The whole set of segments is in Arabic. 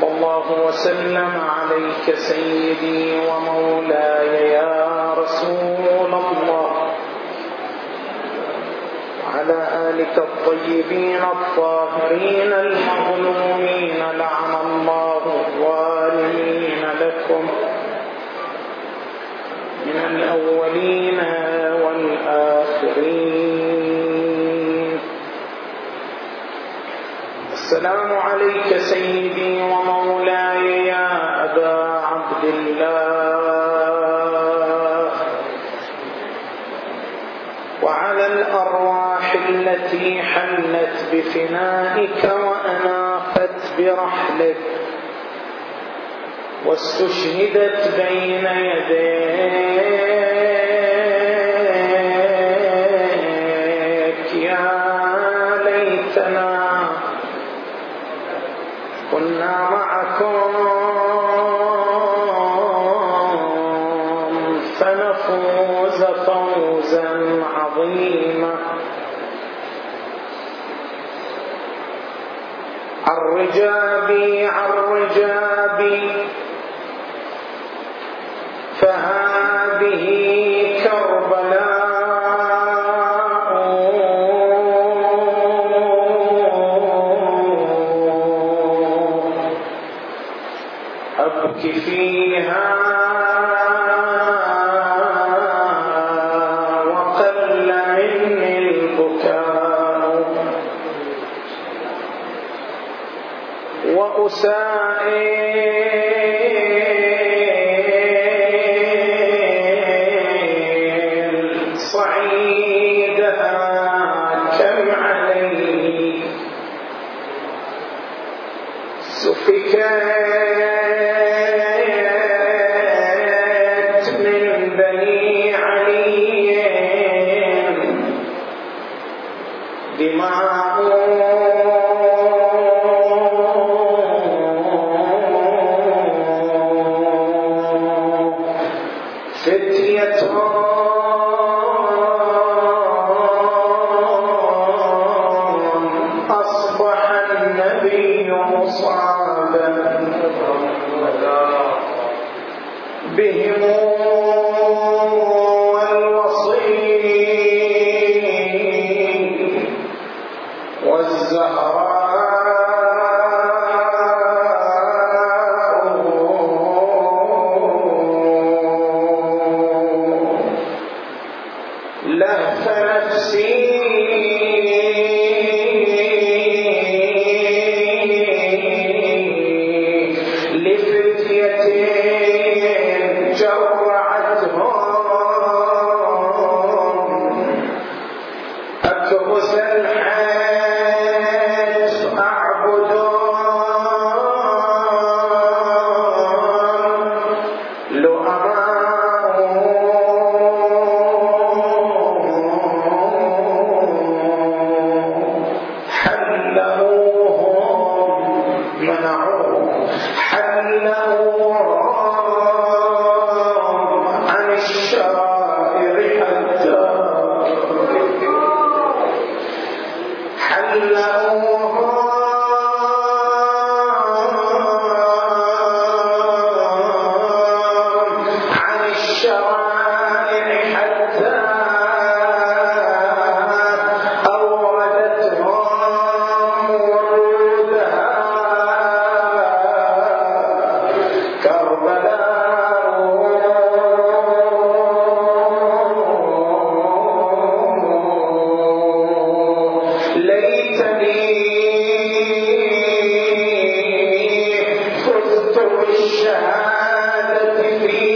صلى الله وسلم عليك سيدي ومولاي يا رسول الله على آلك الطيبين الطاهرين المظلومين لعن الله الظالمين لكم من الأولين والآخرين السلام عليك سيدي ومولاي. بفنائك وأناقت برحلك واستشهدت بين يديك. سوى الشهادة في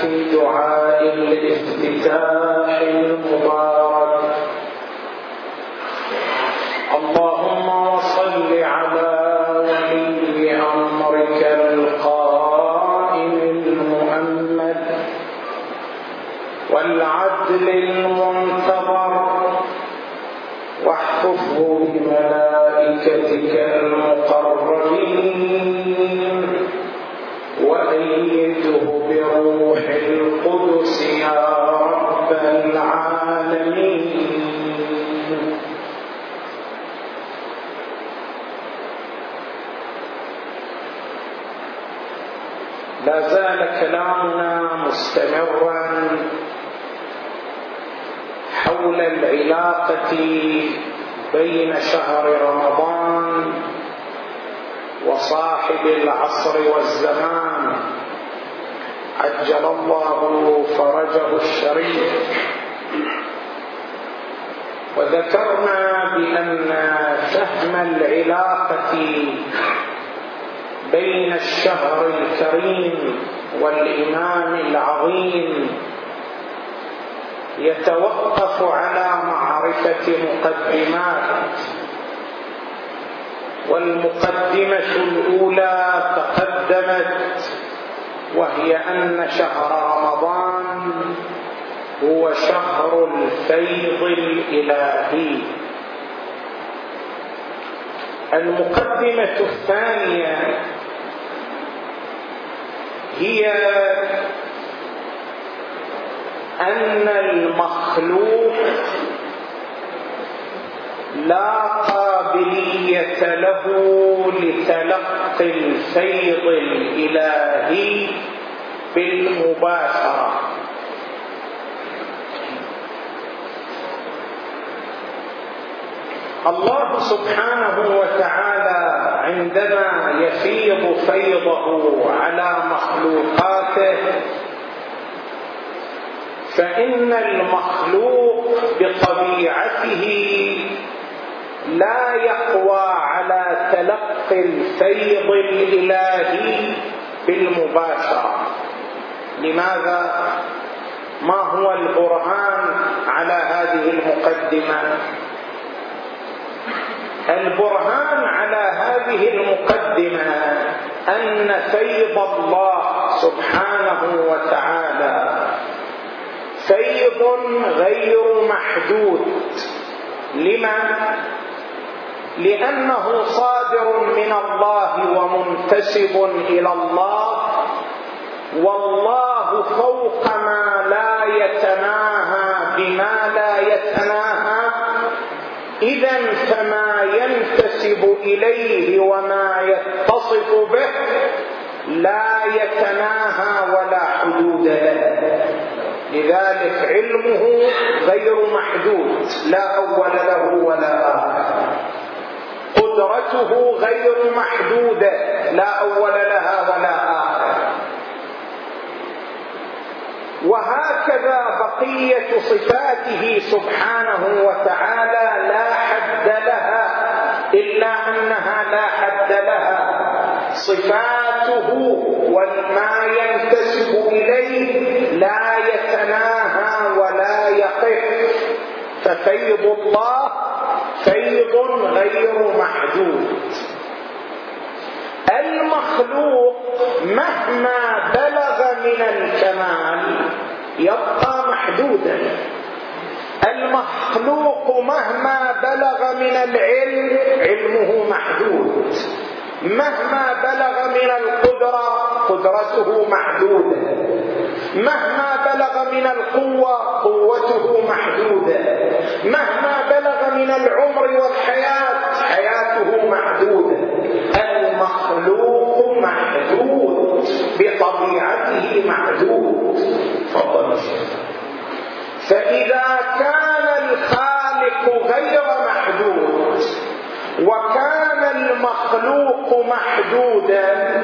في دعاء الافتتاح المبارك. اللهم صل على والعدل بين شهر رمضان وصاحب العصر والزمان. عجل الله فرجه الشريف. وذكرنا بأن فهم العلاقة بين الشهر الكريم والإمام العظيم يتوقف على معرفة مقدمات. والمقدمة الأولى تقدمت وهي أن شهر رمضان هو شهر الفيض الإلهي. المقدمة الثانية هي أن المخلوق لا قابلية له لتلقي الفيض الإلهي بالمباشرة. الله سبحانه وتعالى عندما يفيض فيضه على مخلوقاته فإن المخلوق بطبيعته لا يقوى على تلقي الفيض الإلهي بالمباشرة لماذا؟ ما هو البرهان على هذه المقدمة؟ البرهان على هذه المقدمة أن فيض الله سبحانه وتعالى فيض غير محدود. لما؟ لأنه صادر من الله ومنتسب إلى الله والله فوق ما لا يتناهى بما لا يتناهى. إذا فما ينتسب إليه وما يتصف به لا يتناهى ولا حدود له. لذلك علمه غير محدود لا أول له ولا آخر. قدرته غير محدوده لا أول لها ولا آخر. وهكذا بقية صفاته سبحانه وتعالى لا حد لها إلا أنها لا حد لها. صفاته وما ينتسب إليه لا يتناهى ولا يقف. ففيض الله فيض غير محدود. المخلوق مهما بلغ من الكمال يبقى محدودا. المخلوق مهما بلغ من العلم علمه محدود. مهما بلغ من القدرة قدرته محدودة. مهما بلغ من القوة قوته محدودة. مهما بلغ من العمر والحياة حياته محدودة. المخلوق محدود بطبيعته محدود. فإذا كان الخالق غير محدود وكان المخلوق محدودا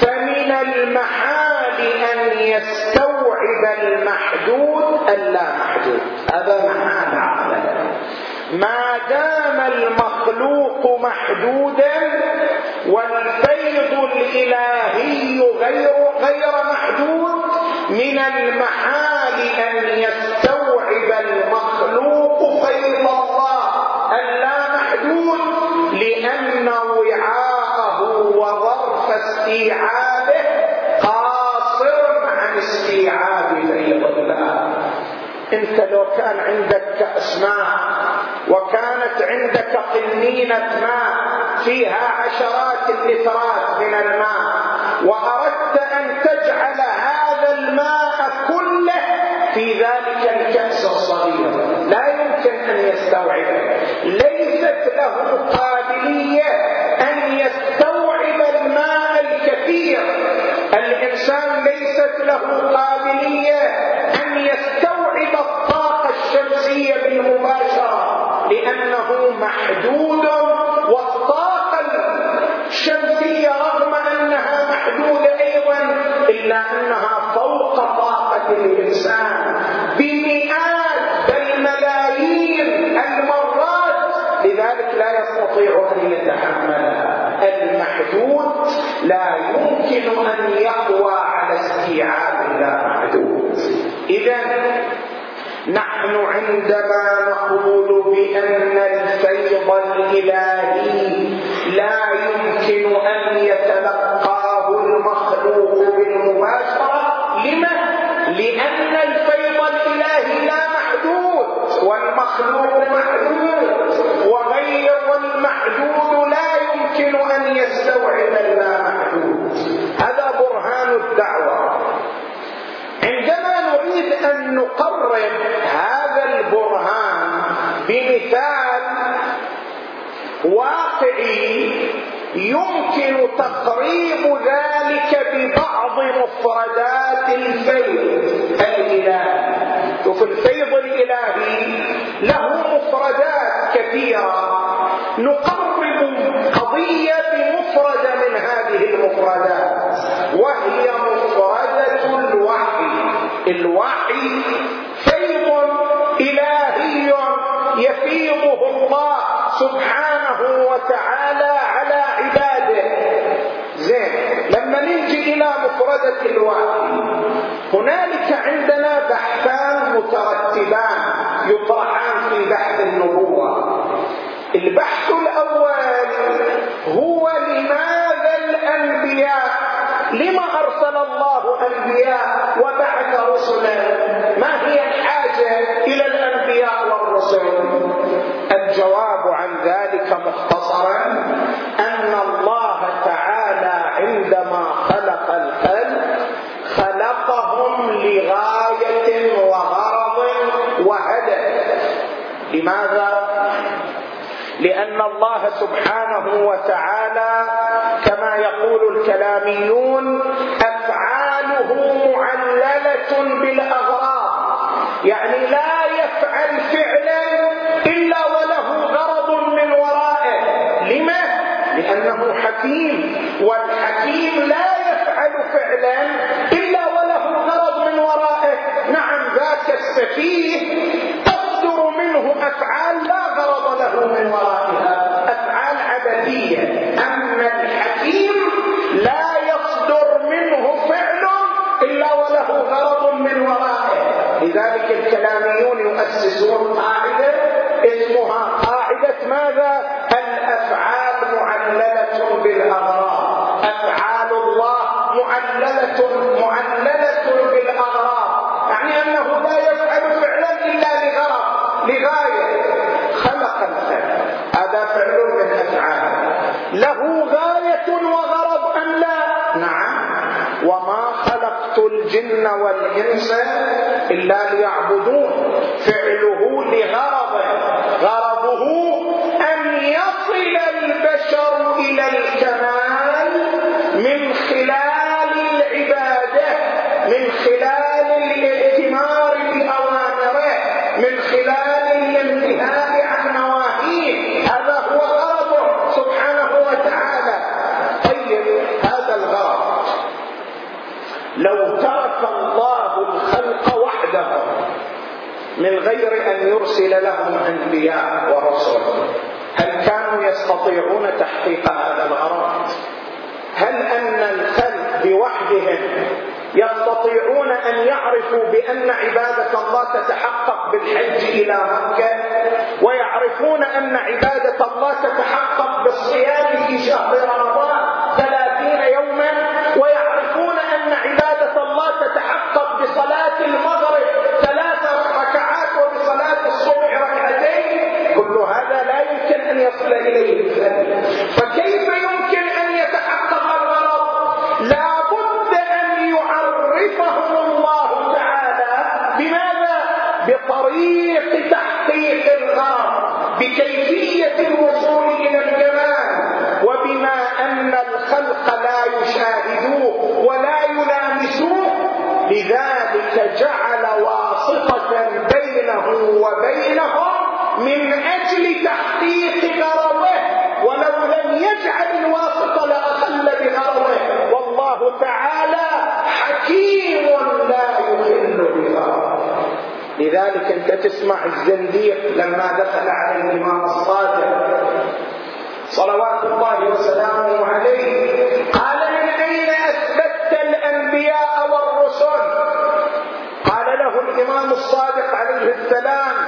فمن المحال أن يستوعب المحدود اللامحدود هذا معنى العقل. ما دام المخلوق محدودا والفيض الإلهي غير غير محدود من المحال أن يستوعب كان عندك كاس ماء وكانت عندك قنينة ماء فيها عشرات اللترات من الماء. وأردت أن تجعل هذا الماء كله في ذلك الكأس الصغير. لا يمكن أن يستوعبه. ليست له قابلية أن يستوعب الماء الكثير. الإنسان ليست له قابلية أن يستوعب الطاقة الشمسية بالمباشرة لأنه محدود والطاقة الشمسية رغم أنها محدودة أيضا إلا أنها فوق طاقة الإنسان. بمئات بل ملايين المرات لذلك لا يستطيع أن يتحملها المحدود. لا يمكن أن يقوى على استيعاب اللامحدود إذا نحن عندما نقول بأن الفيض الإلهي لا يمكن أن يتلقاه المخلوق بالمباشرة لما؟ لأن الفيض الإلهي لا محدود والمخلوق محدود وغير والمحدود لا يمكن أن يستوعب اللامحدود هذا برهان الدعوة عندما أن نقرب هذا البرهان بمثال واقعي يمكن تقريب ذلك ببعض مفردات الفيض الإلهي. شوف الفيض الإلهي له مفردات كثيرة. نقرب قضية بمفردة من هذه المفردات وهي مفردة الوحي فيض إلهي يفيضه الله سبحانه وتعالى على عباده. زين لما نجي إلى مفردة الوحي هنالك عندنا بحثان مترتبان يطرحان في بحث النبوة. البحث الأول هو لماذا الأنبياء لما أرسل الله أنبياء وبعث رسلا؟ ما هي الحاجة إلى الأنبياء والرسل؟ الجواب عن ذلك مختصرا أن الله تعالى عندما خلق الخلق خلقهم لغاية وغرض وهدف لماذا؟ لأن الله سبحانه وتعالى يقول الكلاميون أفعاله معللة بالأغراض. يعني لا يفعل فعلا إلا وله غرض من ورائه. لما؟ لأنه حكيم. والحكيم لا يفعل فعلا إلا وله غرض من ورائه. نعم ذاك السفيه لذلك الكلاميون يؤسسون قاعدة اسمها قاعدة ماذا؟ الأفعال معللة بالأغراض. أفعال الله معللة معللة بالأغراض. يعني أنه لا يفعل فعلا إلا لغرض. لغاية خلق الفعل. هذا فعل من أفعال. له غاية وغرض أم لا؟ نعم. وما خلقت الجن والإنس إلا ليعبدون. فعله لغرض غرضه أن يصل البشر إلى الكمال من خلال غير أن يرسل لهم أنبياء ورسل. هل كانوا يستطيعون تحقيق هذا الغرض؟ هل أن الخلق بوحدهم يستطيعون أن يعرفوا بأن عبادة الله تتحقق بالحج إلى مكة ويعرفون أن عبادة الله تتحقق بالصيام في شهر رمضان ثلاثين يوما ويعرفون أن عبادة الله تتحقق بصلاة المغرب بطريق تحقيق الغرض بكيفية الوصول إلى الجمال وبما أن الخلق لا يشاهدوه ولا يلامسوه لذلك جعل واسطة بينه وبينهم من أجل تحقيق غرضه ولو لم يجعل الواسطة لاخل بغرضه والله تعالى حكيم لا لذلك أنت تسمع الزنديق لما دخل على الإمام الصادق. صلوات الله وسلامه عليه. قال من أين أثبتت الأنبياء والرسل؟ قال له الإمام الصادق عليه السلام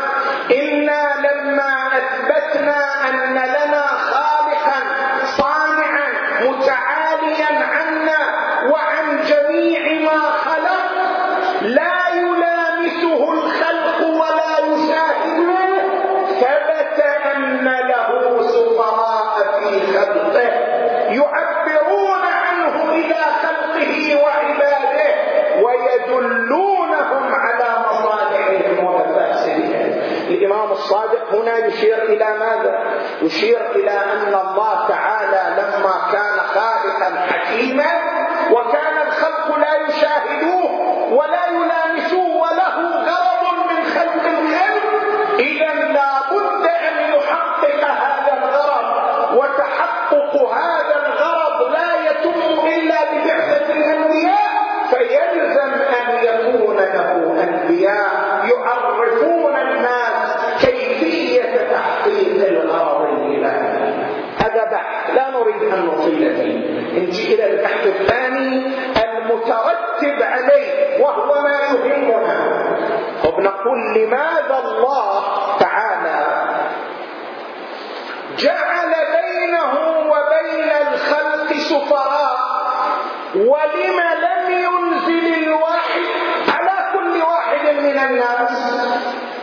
ماذا إلى البحث الثاني المترتب عليه وهو ما يهمنا وبنقول لماذا الله تعالى جعل بينه وبين الخلق سفراء؟ ولم لم ينزل الوحي على كل واحد من الناس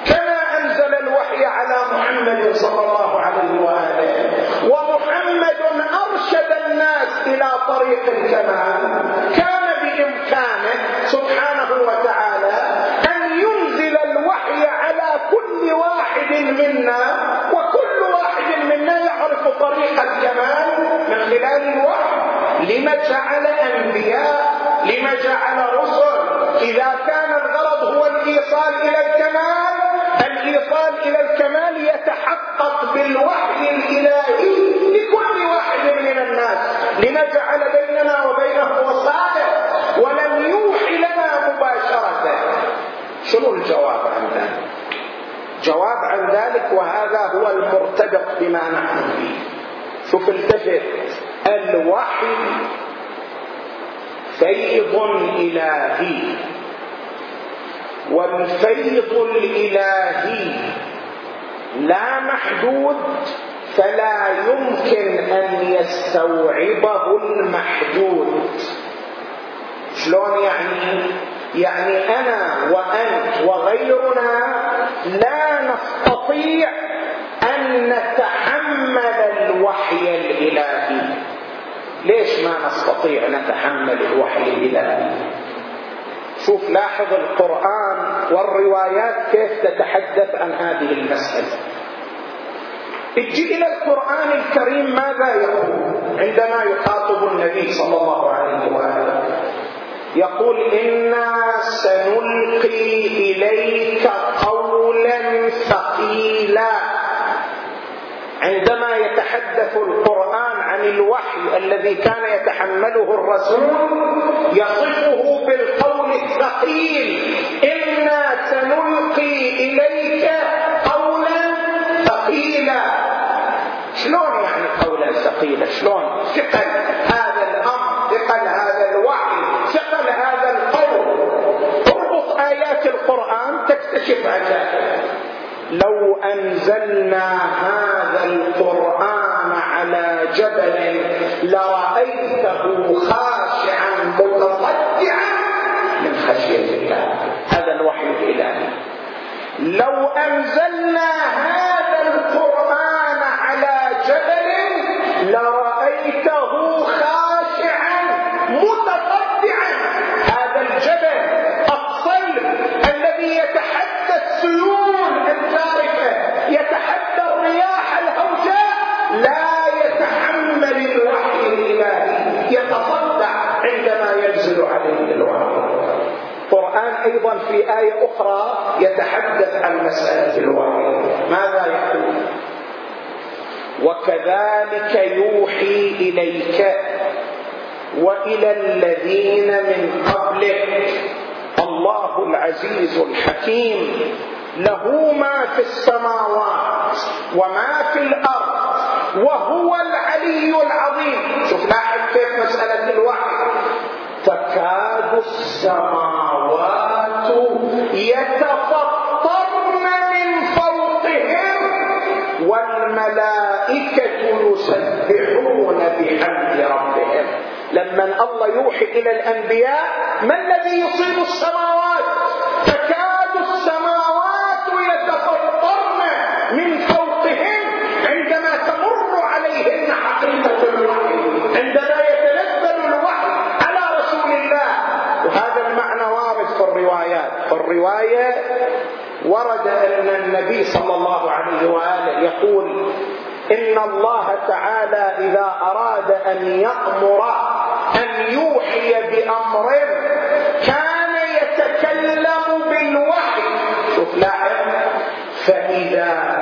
كما أنزل الوحي على محمد صلى الله عليه ومحمد ارشد الناس إلى طريق الكمال كان بإمكانه سبحانه وتعالى أن ينزل الوحي على كل واحد منا وكل واحد منا يعرف طريق الكمال من خلال الوحي. لما جعل أنبياء؟ لما جعل رسل؟ إذا كان الغرض هو الإيصال إلى الكمال الإيصال إلى الكمال يتحقق بالوحي من الناس لما جعل بيننا وبينه وصاله ولم يوحي لنا مباشرة. شنو الجواب عن ذلك؟ جواب عن ذلك وهذا هو المرتبط بما نحن فيه. شوف التفت. الوحي فيض إلهي والفيض الإلهي لا محدود فلا يمكن أن يستوعبه المحدود. شلون يعني؟ يعني أنا وأنت وغيرنا لا نستطيع أن نتحمل الوحي الإلهي. ليش ما نستطيع نتحمل الوحي الإلهي؟ شوف لاحظ القرآن والروايات كيف تتحدث عن هذه المسألة. إلى القرآن الكريم ماذا يقول؟ عندما يخاطب النبي صلى الله عليه وآله. يقول إنا سنلقي إليك قولا ثقيلا. عندما يتحدث القرآن عن الوحي الذي كان يتحمله الرسول يصفه بالقول الثقيل إنا سنلقي إليك ثقل هذا الأمر ثقل هذا الوحي ثقل هذا القول. اربط آيات القرآن تكتشف عجائب لو أنزلنا هذا القرآن على جبل لرأيته خاشعا متصدعا من خشية الله. هذا الوحي الإلهي. لو أنزلنا هذا القرآن على جبل لرايته خاشعا متصدعا هذا الجبل الصلب الذي يتحدى السيول الجارفه يتحدى الرياح الهوجاء لا يتحمل الوحي الإلهي يتصدع عندما ينزل عليه الوحي. القرآن أيضا في آية أخرى يتحدث عن مسألة الوحي. ماذا يقول وكذلك يوحي إليك وإلى الذين من قبلك. الله العزيز الحكيم. له ما في السماوات وما في الأرض وهو العلي العظيم. شوف لاحظ كيف مسألة الوحي. تكاد السماوات يتفطرن والملائكة يسبحون بحمد ربهم. لما الله يوحي إلى الأنبياء ما الذي يصيب السماوات وهذا المعنى وارد في الروايات. في الرواية ورد أن النبي صلى الله عليه وآله يقول إن الله تعالى إذا أراد أن يأمر أن يوحي بأمر كان يتكلم بالوحي. شوف لاحظ فإذا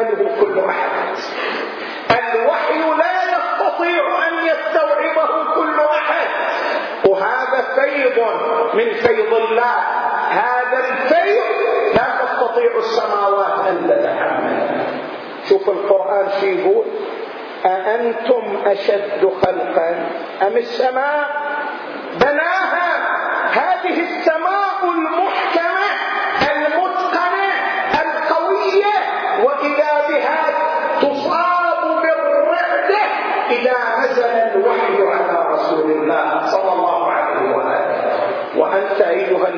يتحمله كل احد الوحي لا يستطيع أن يستوعبه كل احد وهذا فيض من فيض الله. هذا الفيض لا تستطيع السماوات أن تتحمله شوف القرآن شو يقول أأنتم أشد خلقا؟ أم السماء؟ بناها هذه السماء المحكمة المتقنة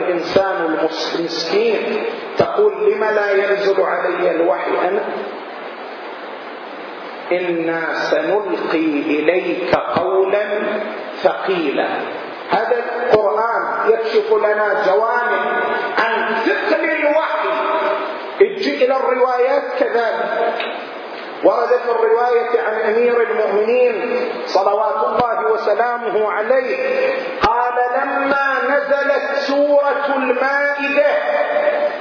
الإنسان المسكين تقول لم لا ينزل علي الوحي أنا إنا سنلقي إليك قولا ثقيلا. هذا القرآن يكشف لنا جوانب عن ثقل الوحي أجي إلى الروايات كذلك. وردت الرواية عن أمير المؤمنين صلوات الله وسلامه عليه قال لما نزلت سورة المائدة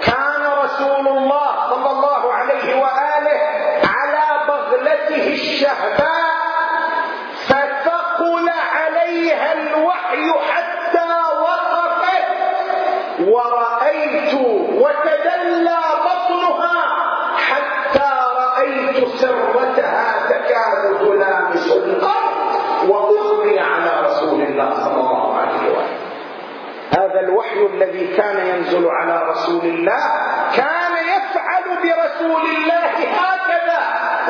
كان رسول الله صلى الله عليه وآله على بغلته الشهباء فثقل عليها الوحي حتى وقفت ورأيت الذي كان ينزل على رسول الله كان يفعل برسول الله هكذا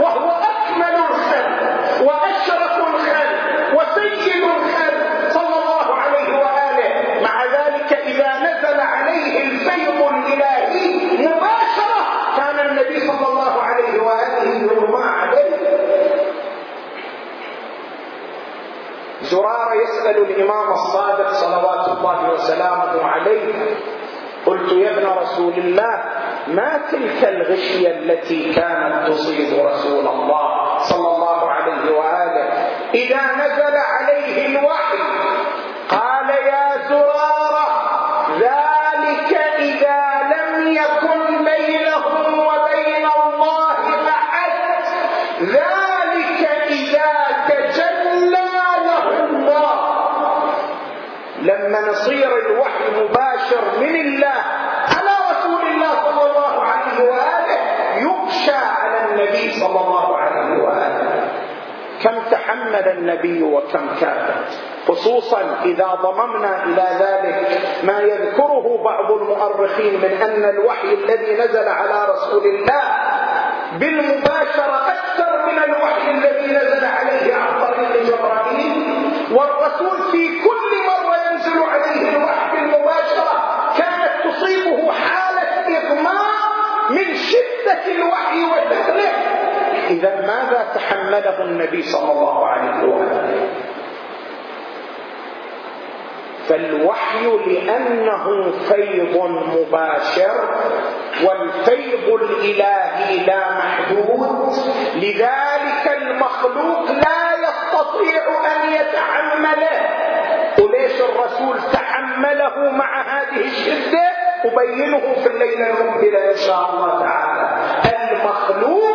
وهو أكمل الخلق وأشرف الخلق وسيد الخلق صلى الله عليه وآله. مع ذلك إذا نزل عليه الفيض الإلهي مباشرة كان النبي صلى الله عليه وآله يغمى عليه. زرار يسأل الإمام الصادق صلوات الله وسلامه عليه. قلت يا ابن رسول الله ما تلك الغشية التي كانت تصيب رسول الله صلى الله عليه وآله؟ إذا نزل عليه الوحي تحمل النبي وكم كان. خصوصا إذا ضممنا إلى ذلك ما يذكره بعض المؤرخين من أن الوحي الذي نزل على رسول الله بالمباشرة أكثر من الوحي الذي نزل عليه عن طريق جبرائيل والرسول في كل مرة ينزل عليه الوحي بالمباشرة كانت تصيبه حالة إغماء من شدة الوحي وثقله إذا ماذا تحمله النبي صلى الله عليه وسلم؟ فالوحي لأنه فيض مباشر والفيض الإلهي لا محدود لذلك المخلوق لا يستطيع أن يتحمله. وليش الرسول تحمله مع هذه الشدة؟ أبينه في الليلة المقبلة إن شاء الله تعالى. المخلوق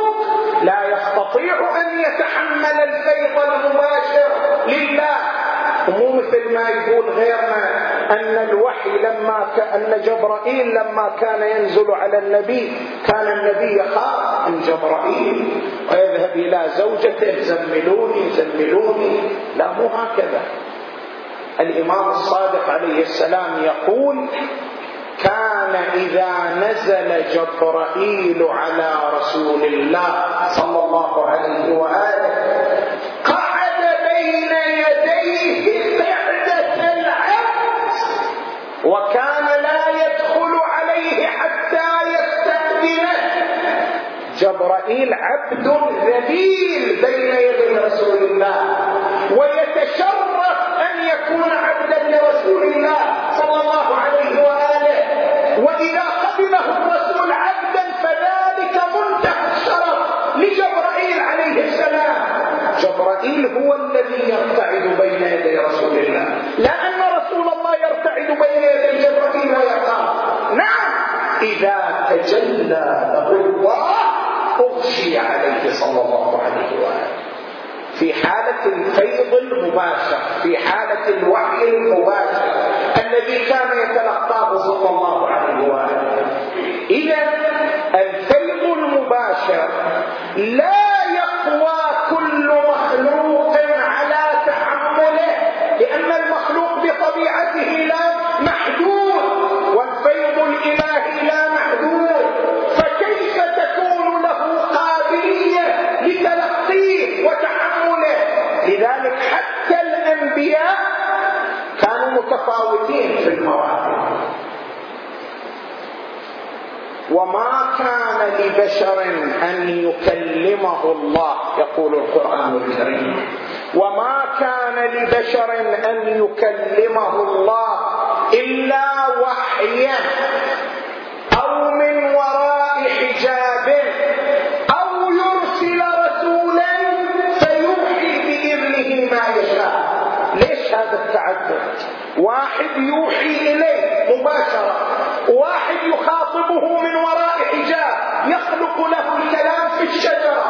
يستطيع أن يتحمل الفيض المباشر لله. ومو مثل ما يقول غيرنا أن الوحي لما أن جبرائيل لما كان ينزل على النبي كان النبي يخاف من جبرائيل. ويذهب إلى زوجته زملوني زملوني. لا مو هكذا. الإمام الصادق عليه السلام يقول كان إذا نزل جبرائيل على رسول الله صلى الله عليه وآله قعد بين يديه قعدة العبد وكان لا يدخل عليه حتى يستأذنه. جبرائيل عبد ذليل بين يدي رسول الله ويتشرف أن يكون عبدا لرسول الله صلى الله عليه جبرائيل هو الذي يرتعد بين يدي رسول الله. لا أن رسول الله يرتعد بين يدي جبرائيل ويخاف نعم. إذا تجلى له الله أغشي عليه صلى الله عليه وآله. في حالة الفيض المباشر في حالة الوحي المباشر الذي كان يتلقاه صلى الله عليه وآله. إذا الفيض المباشر لا يقوى بطبيعته لا محدود والفيض الإلهي لا محدود. فكيف تكون له قابلية لتلقيه وتحمله؟ لذلك حتى الأنبياء متفاوتين في المراتب وما كان لبشر أن يكلمه الله يقول القرآن الكريم. وما كان لبشر أن يكلمه الله إلا وحيا أو من وراء حجاب أو يرسل رسولا فيوحي بإذنه ما يشاء. ليش هذا التعدد؟ واحد يوحي إليه مباشرة واحد يخاطبه من وراء حجاب يخلق له الكلام في الشجرة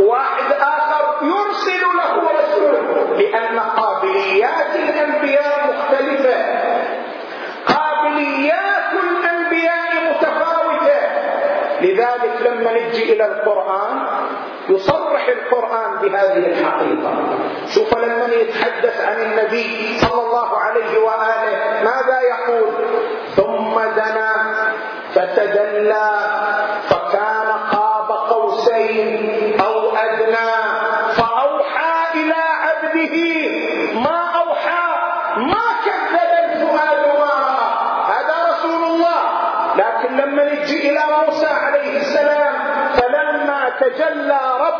واحد آخر يرسل له رسول لأن قابليات الأنبياء مختلفة. قابليات الأنبياء متفاوتة. لذلك لما نجي إلى القرآن يصرح القرآن بهذه الحقيقة. شوف لما يتحدث عن النبي صلى الله عليه وآله ماذا يقول؟ ثم دنا فتدلى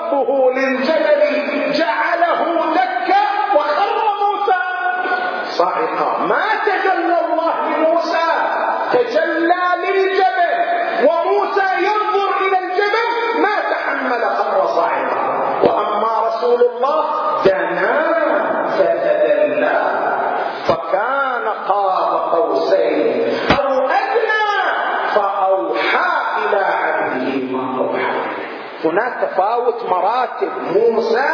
ربه للجبل مراتب موسى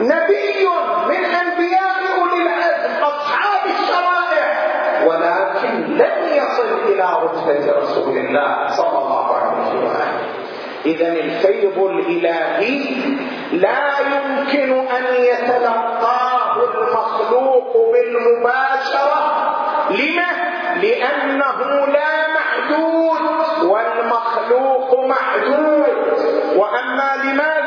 نبي من أنبياء أولي العزم أصحاب الشرائع ولكن لم يصل إلى رتبة رسول الله صلى الله عليه واله اذا الفيض الإلهي لا يمكن أن يتلقاه المخلوق بالمباشرة. لما لأنه لا محدود والمخلوق محدود وأما لماذا؟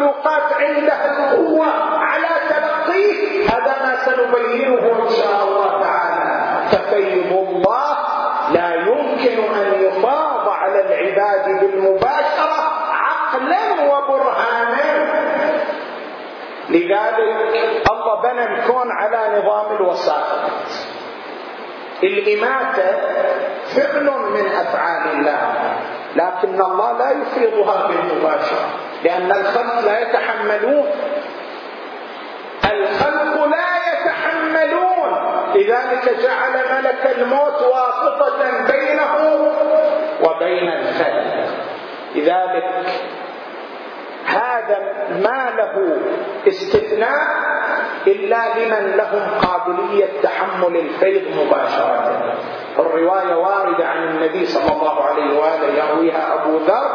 المخلوقات عندها القوه على تلقيه هذا ما سنبينه إن شاء الله تعالى. ففيض الله لا يمكن أن يفاض على العباد بالمباشرة عقلا وبرهانا. لذلك الله بنى الكون على نظام الوسائط الإماتة فعل من أفعال الله لكن الله لا يفيضها بالمباشرة. لأن الخلق لا يتحملون. الخلق لا يتحملون. لذلك جعل ملك الموت واسطة بينه وبين الخلق. لذلك هذا ما له استثناء إلا لمن لهم قابلية تحمل الفيض مباشرة. الرواية واردة عن النبي صلى الله عليه وآله يرويها أبو ذر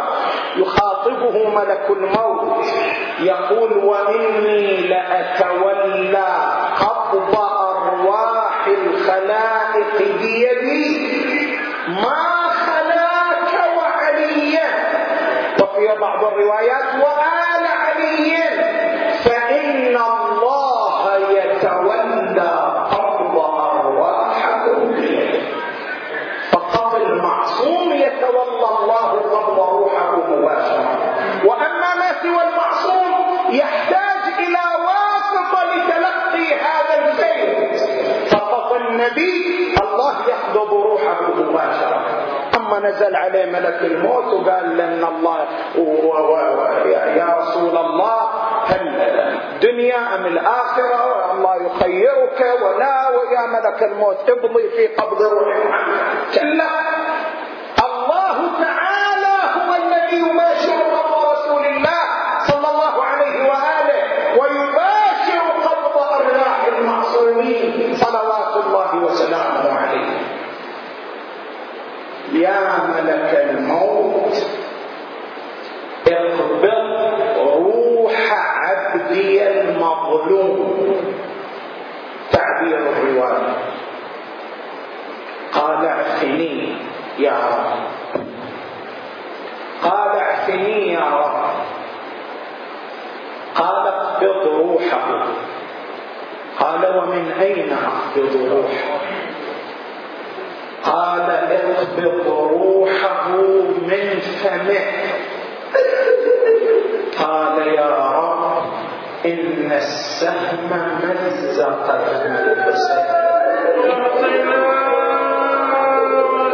يخاطبه ملك الموت يقول وإني لأتولى قبض أرواح الخلائق بيدي ما خلاك وعليا. وفي بعض الروايات النبي الله يقبض روحه مباشرة. أما نزل عليه ملك الموت وقال لأن الله يا رسول الله هل الدنيا أم الآخرة؟ الله يخيرك ولا ويا ملك الموت ابضي في قبض روح كلا الله تعالى هو الذي يباشر قبض رسول الله صلى الله عليه وآله ويباشر قبض أرواح المعصومين صلوات الله وسلامه عليه يا ملك الموت اقبض روح عبدي المظلوم تعبير الرواية قال اعفني يا رب. قال اعفني يا رب. قال اقبض روحه. قال ومن أين أقبض روحه؟ قال اقبض روحه من فمه. قال يا رب إن السهم مزق الحسين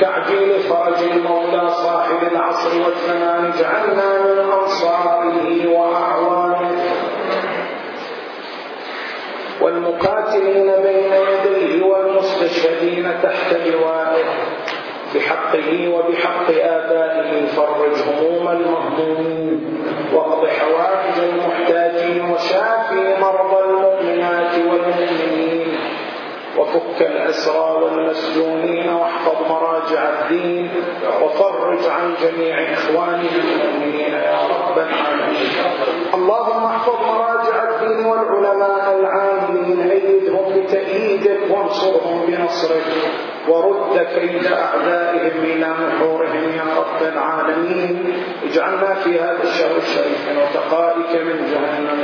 بتعجيل فرج المولى صاحب العصر والزمان اجعلنا من أنصاره وأعوانه. والمقاتلين بين يديه والمستشهدين تحت لوائه. بحقه وبحق آبائه فرج هموم المهمومين. واقض حوائج المحتاجين وشافي مرضى المؤمنات والمؤمنين. وفك الأسرى والمسجونين واحفظ مراجع الدين وفرج عن جميع إخوانه المؤمنين يا رب العالمين. اللهم احفظ مراجع والعلماء العاملين أيدهم بتأييدك وانصرهم بنصرك ورد كيد أعدائهم إلى نحورهم يا رب العالمين. اجعلنا في هذا الشهر الشريف من وتقائك من جهنم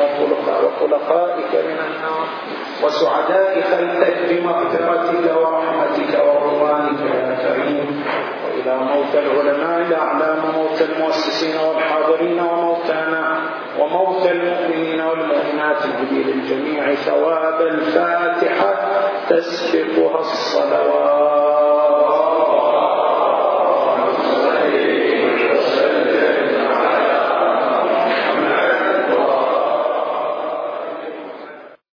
وخلقائك من النار وسعداء خلقك بمغفرتك ورحمتك ورضوانك يا كريم. وإلى موت العلماء الأعلام موت المؤسسين والحاضرين وموتانا وموت المؤمنين والمؤمنات الجديد الجميع ثواب الفاتحة تسبقها الصلوات.